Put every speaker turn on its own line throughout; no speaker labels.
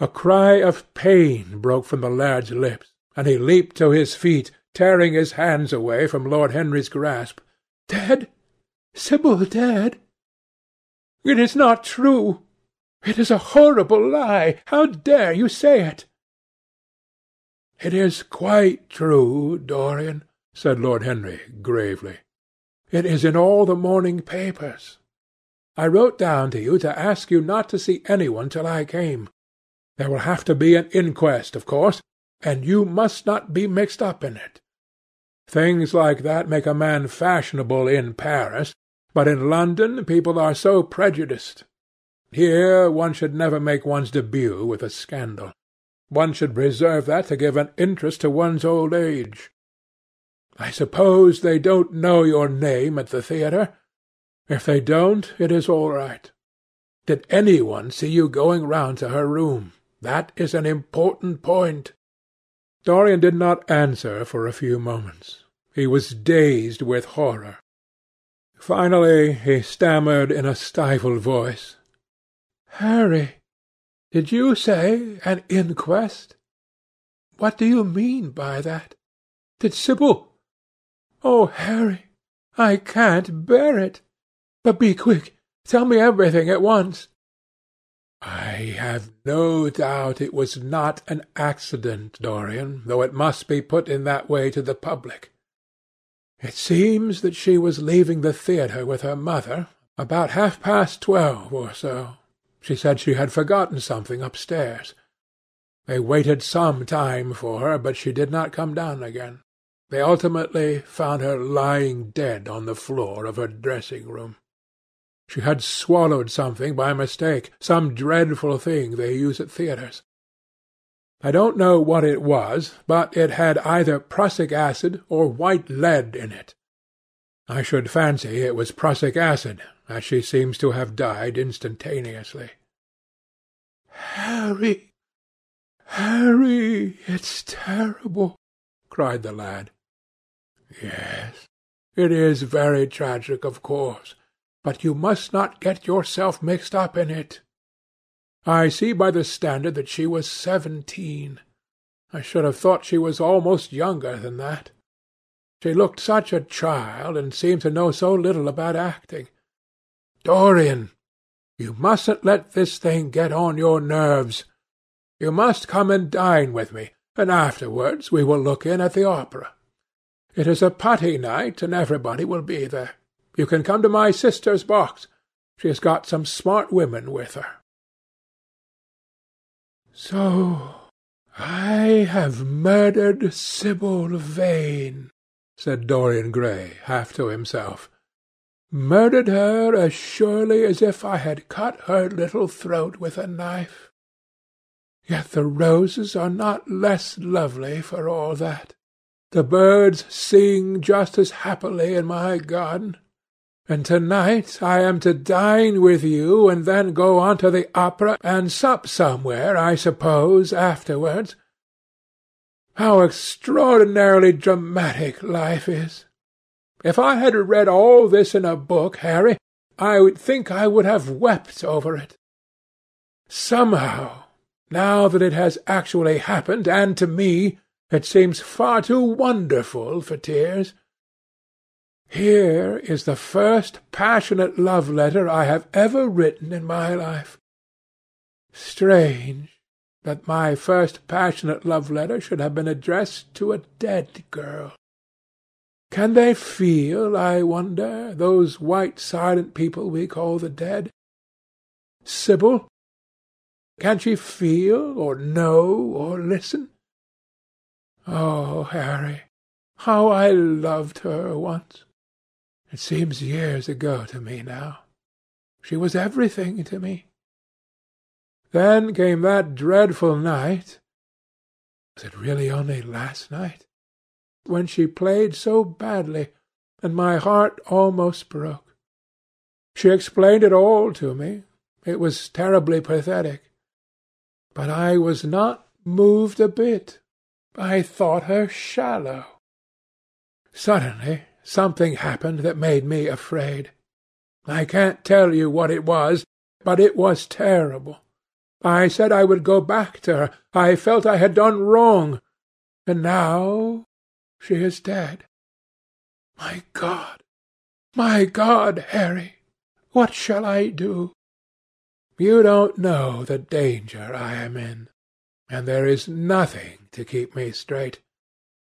A cry of pain broke from the lad's lips, and he leaped to his feet, tearing his hands away from Lord Henry's grasp. "Dead! Sibyl dead! It is not true! It is a horrible lie! How dare you say it?" "It is quite true, Dorian," said Lord Henry gravely. "It is in all the morning papers. I wrote down to you to ask you not to see any one till I came. There will have to be an inquest, of course, and you must not be mixed up in it. Things like that make a man fashionable in Paris, but in London people are so prejudiced. Here one should never make one's debut with a scandal. One should reserve that to give an interest to one's old age. I suppose they don't know your name at the theatre? If they don't, it is all right. Did any one see you going round to her room? That is an important point." Dorian did not answer for a few moments. He was dazed with horror. Finally he stammered in a stifled voice, "Harry, did you say an inquest? What do you mean by that? Did Sibyl Oh, Harry, I can't bear it! But be quick. Tell me everything at once." "I have no doubt it was not an accident, Dorian, though it must be put in that way to the public. It seems that she was leaving the theatre with her mother about half-past twelve or so. She said she had forgotten something upstairs. They waited some time for her, but she did not come down again. They ultimately found her lying dead on the floor of her dressing-room. She had swallowed something by mistake, some dreadful thing they use at theatres. I don't know what it was, but it had either prussic acid or white lead in it. I should fancy it was prussic acid, as she seems to have died instantaneously. "Harry, Harry, it's terrible!" cried the lad. "Yes, it is very tragic, of course but you must not get yourself mixed up in it. I see by the Standard that she was seventeen. I should have thought she was almost younger than that. She looked such a child, and seemed to know so little about acting. Dorian, you mustn't let this thing get on your nerves. You must come and dine with me, and afterwards we will look in at the opera. It is a Patti night, and everybody will be there. You can come to my sister's box. She has got some smart women with her. So I have murdered Sibyl Vane, said Dorian Gray, half to himself. Murdered her as surely as if I had cut her little throat with a knife. Yet the roses are not less lovely for all that. The birds sing just as happily in my garden. And to-night I am to dine with you, and then go on to the opera, and sup somewhere, I suppose, afterwards. How extraordinarily dramatic life is! If I had read all this in a book, Harry, I would think I would have wept over it. Somehow, now that it has actually happened, and to me, it seems far too wonderful for tears. Here is the first passionate love letter I have ever written in my life. Strange that my first passionate love letter should have been addressed to a dead girl. Can they feel, I wonder, those white silent people we call the dead? Sibyl? Can she feel, or know, or listen? Oh, Harry, how I loved her once! It seems years ago to me now. She was everything to me. Then came that dreadful night was it really only last night? when she played so badly, and my heart almost broke. She explained it all to me. It was terribly pathetic. But I was not moved a bit. I thought her shallow. Suddenly something happened that made me afraid. I can't tell you what it was, but it was terrible. I said I would go back to her. I felt I had done wrong. And now she is dead. My God! My God, Harry! What shall I do? You don't know the danger I am in, and there is nothing to keep me straight.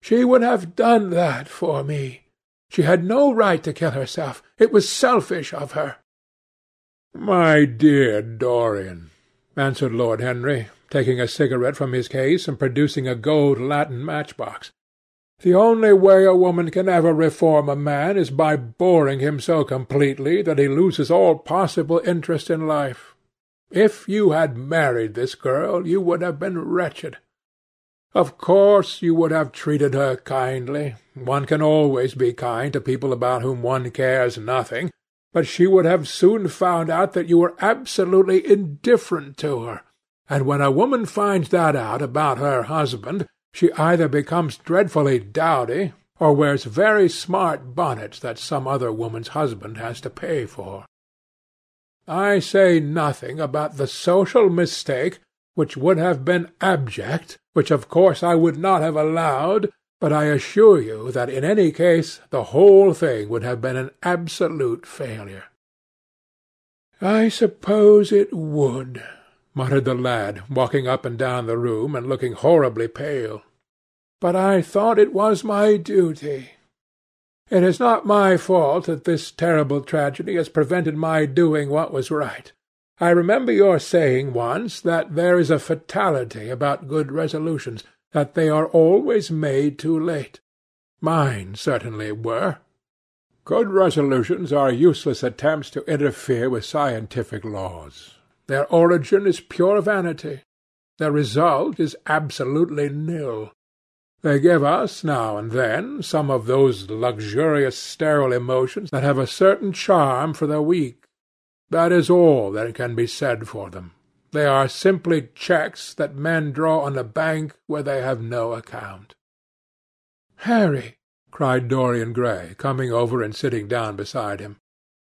She would have done that for me. She had no right to kill herself. It was selfish of her.
My dear Dorian, answered Lord Henry, taking a cigarette from his case and producing a gold latten matchbox. The only way a woman can ever reform a man is by boring him so completely that he loses all possible interest in life. If you had married this girl, you would have been wretched. Of course you would have treated her kindly. One can always be kind to people about whom one cares nothing, but she would have soon found out that you were absolutely indifferent to her, and when a woman finds that out about her husband, she either becomes dreadfully dowdy, or wears very smart bonnets that some other woman's husband has to pay for. I say nothing about the social mistake, which would have been abject, which of course I would not have allowed, but I assure you that in any case the whole thing would have been an absolute failure.
I suppose it would, muttered the lad, walking up and down the room and looking horribly pale. But I thought it was my duty. It is not my fault that this terrible tragedy has prevented my doing what was right. I remember your saying once that there is a fatality about good resolutions, that they are always made too late. Mine certainly were.
Good resolutions are useless attempts to interfere with scientific laws.
Their origin is pure vanity. Their result is absolutely nil. They give us, now and then, some of those luxurious sterile emotions that have a certain charm for the weak. That is all that can be said for them. They are simply cheques that men draw on a bank where they have no account.
Harry, cried Dorian Gray, coming over and sitting down beside him,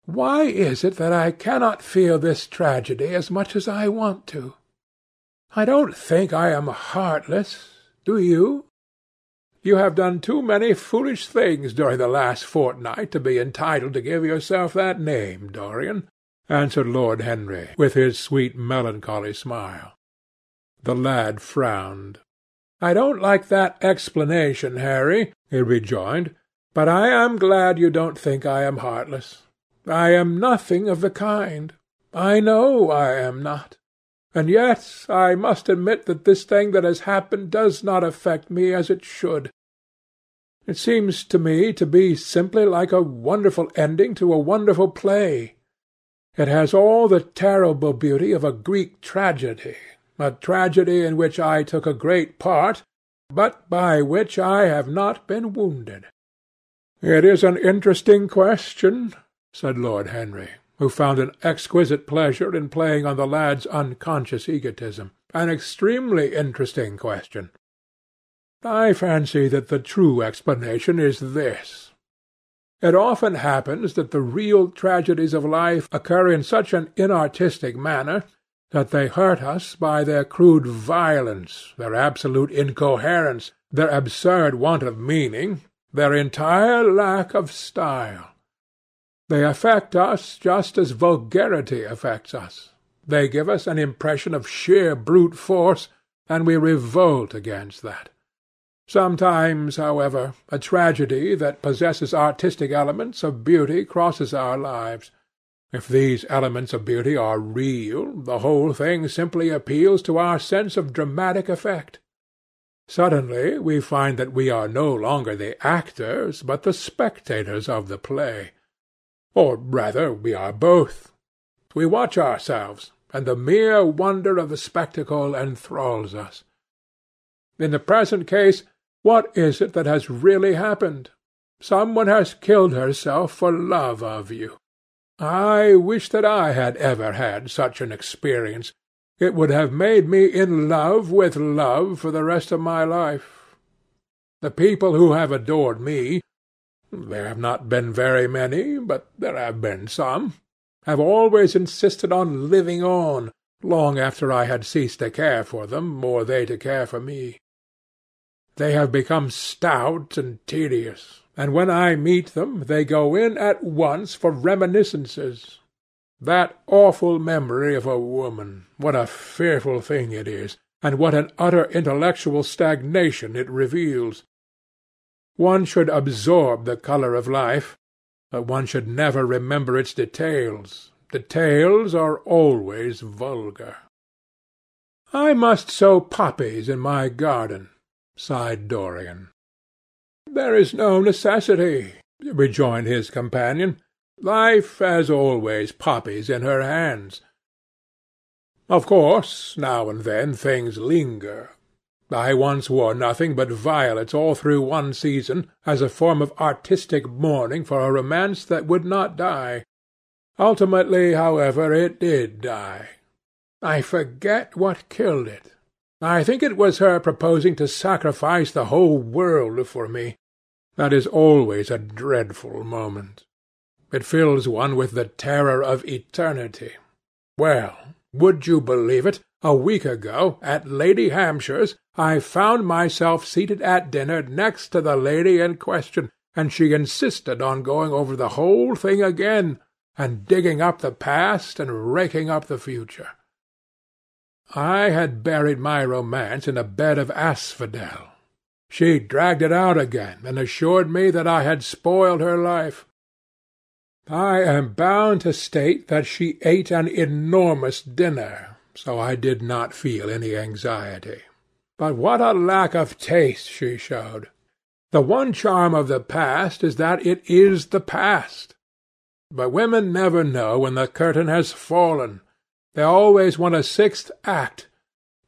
why is it that I cannot feel this tragedy as much as I want to? I don't think I am heartless. Do you? You have done too many foolish things during the last fortnight to be entitled to give yourself that name, Dorian answered Lord Henry, with his sweet melancholy smile. The lad frowned.
I don't like that explanation, Harry, he rejoined, but I am glad you don't think I am heartless. I am nothing of the kind. I know I am not. And yet I must admit that this thing that has happened does not affect me as it should. It seems to me to be simply like a wonderful ending to a wonderful play. It has all the terrible beauty of a Greek tragedy, a tragedy in which I took a great part, but by which I have not been wounded.
It is an interesting question, said Lord Henry, who found an exquisite pleasure in playing on the lad's unconscious egotism. An extremely interesting question. I fancy that the true explanation is this. It often happens that the real tragedies of life occur in such an inartistic manner that they hurt us by their crude violence, their absolute incoherence, their absurd want of meaning, their entire lack of style. They affect us just as vulgarity affects us. They give us an impression of sheer brute force, and we revolt against that. Sometimes, however, a tragedy that possesses artistic elements of beauty crosses our lives. If these elements of beauty are real, the whole thing simply appeals to our sense of dramatic effect. Suddenly we find that we are no longer the actors, but the spectators of the play. Or rather, we are both. We watch ourselves, and the mere wonder of the spectacle enthralls us. In the present case, what is it that has really happened? Some one has killed herself for love of you. I wish that I had ever had such an experience. It would have made me in love with love for the rest of my life. The people who have adored me, there have not been very many, but there have been some, have always insisted on living on, long after I had ceased to care for them, or they to care for me. They have become stout and tedious, and when I meet them they go in at once for reminiscences. That awful memory of a woman, what a fearful thing it is, and what an utter intellectual stagnation it reveals! One should absorb the colour of life, but one should never remember its details. Details are always vulgar. "I must sow poppies in my garden," sighed Dorian. "There is no necessity," rejoined his companion. "Life has always poppies in her hands. Of course, now and then things linger. I once wore nothing but violets all through one season, as a form of artistic mourning for a romance that would not die. Ultimately, however, it did die. I forget what killed it. I think it was her proposing to sacrifice the whole world for me. That is always a dreadful moment. It fills one with the terror of eternity. Well, would you believe it? A week ago, at Lady Hampshire's, I found myself seated at dinner next to the lady in question, and she insisted on going over the whole thing again, and digging up the past and raking up the future. I had buried my romance in a bed of asphodel. She dragged it out again, and assured me that I had spoiled her life. I am bound to state that she ate an enormous dinner, so I did not feel any anxiety. But what a lack of taste she showed! The one charm of the past is that it is the past. But women never know when the curtain has fallen. They always want a sixth act,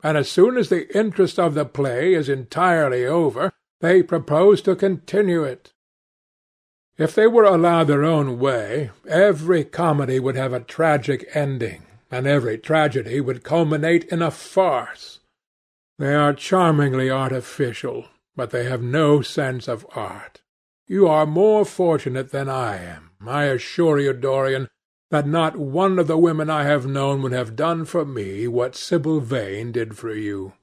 and as soon as the interest of the play is entirely over, they propose to continue it. If they were allowed their own way, every comedy would have a tragic ending and every tragedy would culminate in a farce. They are charmingly artificial, but they have no sense of art. You are more fortunate than I am. I assure you, Dorian, that not one of the women I have known would have done for me what Sibyl Vane did for you.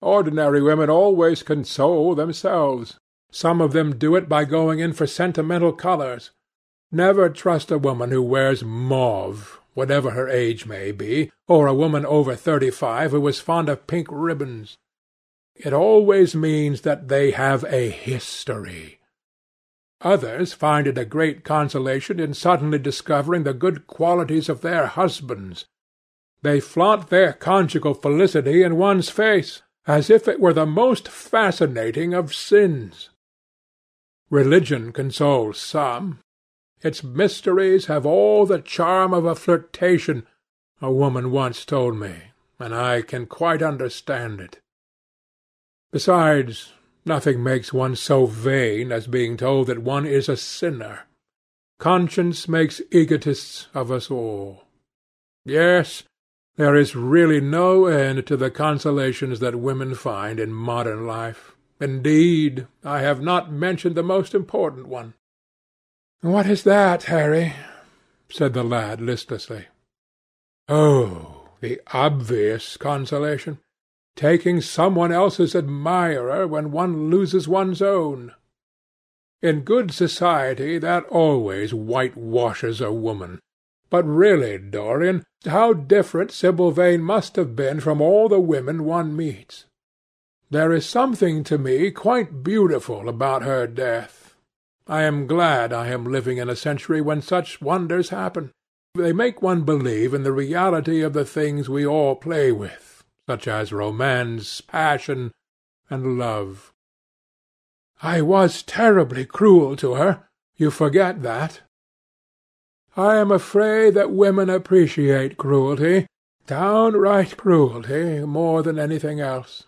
Ordinary women always console themselves. Some of them do it by going in for sentimental colours. Never trust a woman who wears mauve whatever her age may be, or a woman over thirty-five who is fond of pink ribbons. It always means that they have a history. Others find it a great consolation in suddenly discovering the good qualities of their husbands. They flaunt their conjugal felicity in one's face, as if it were the most fascinating of sins. Religion consoles some, its mysteries have all the charm of a flirtation, a woman once told me, and I can quite understand it. Besides, nothing makes one so vain as being told that one is a sinner. Conscience makes egotists of us all. Yes, there is really no end to the consolations that women find in modern life. Indeed, I have not mentioned the most important one. "What is that, Harry?" said the lad listlessly. "Oh, the obvious consolation. Taking some one else's admirer when one loses one's own. In good society that always whitewashes a woman. But really, Dorian, how different Sibyl Vane must have been from all the women one meets! There is something to me quite beautiful about her death. I am glad I am living in a century when such wonders happen. They make one believe in the reality of the things we all play with, such as romance, passion, and love. I was terribly cruel to her. You forget that. I am afraid that women appreciate cruelty, downright cruelty, more than anything else.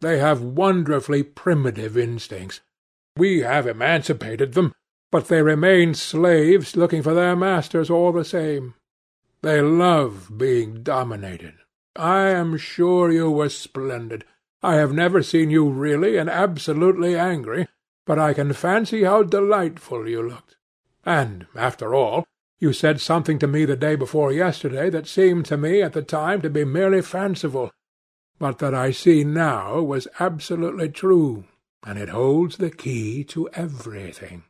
They have wonderfully primitive instincts. We have emancipated them, but they remain slaves looking for their masters all the same. They love being dominated. I am sure you were splendid. I have never seen you really and absolutely angry, but I can fancy how delightful you looked. And, after all,
You said something to me the day before yesterday that seemed to me at the time to be merely fanciful, but that I see now was absolutely true, and it holds the key to everything.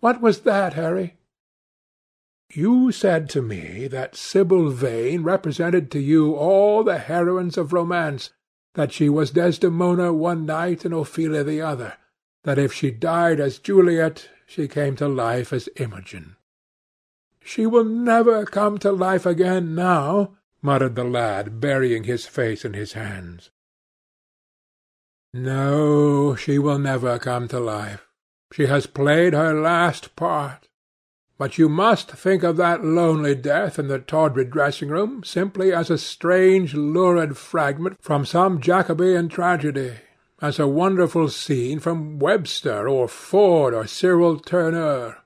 What was that, Harry? You said to me that Sibyl Vane represented to you all the heroines of romance, that she was Desdemona one night and Ophelia the other, that if she died as Juliet, she came to life as Imogen. She will never come to life again now, muttered the lad, burying his face in his hands. No, she will never come to life. She has played her last part. But you must think of that lonely death in the tawdry dressing-room simply as a strange, lurid fragment from some Jacobean tragedy, as a wonderful scene from Webster or Ford or Cyril Tourneur.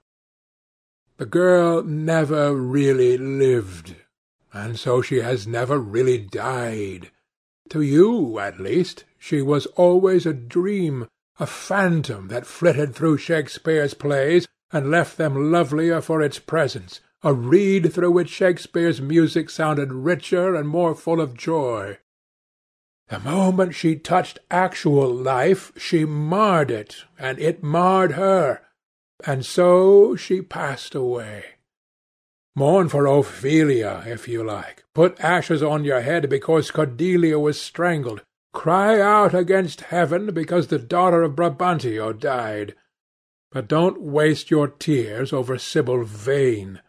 The girl never really lived, and so she has never really died. To you, at least, she was always a dream, a phantom that flitted through Shakespeare's plays and left them lovelier for its presence, a reed through which Shakespeare's music sounded richer and more full of joy. The moment she touched actual life, she marred it, and it marred her, and so she passed away. Mourn for Ophelia, if you like. Put ashes on your head because Cordelia was strangled. Cry out against heaven because the daughter of Brabantio died. But don't waste your tears over Sibyl Vane.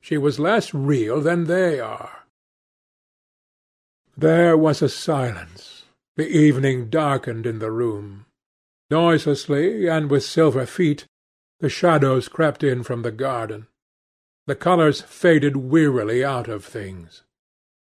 She was less real than they are. There was a silence. The evening darkened in the room. Noiselessly, and with silver feet, the shadows crept in from the garden. The colours faded wearily out of things.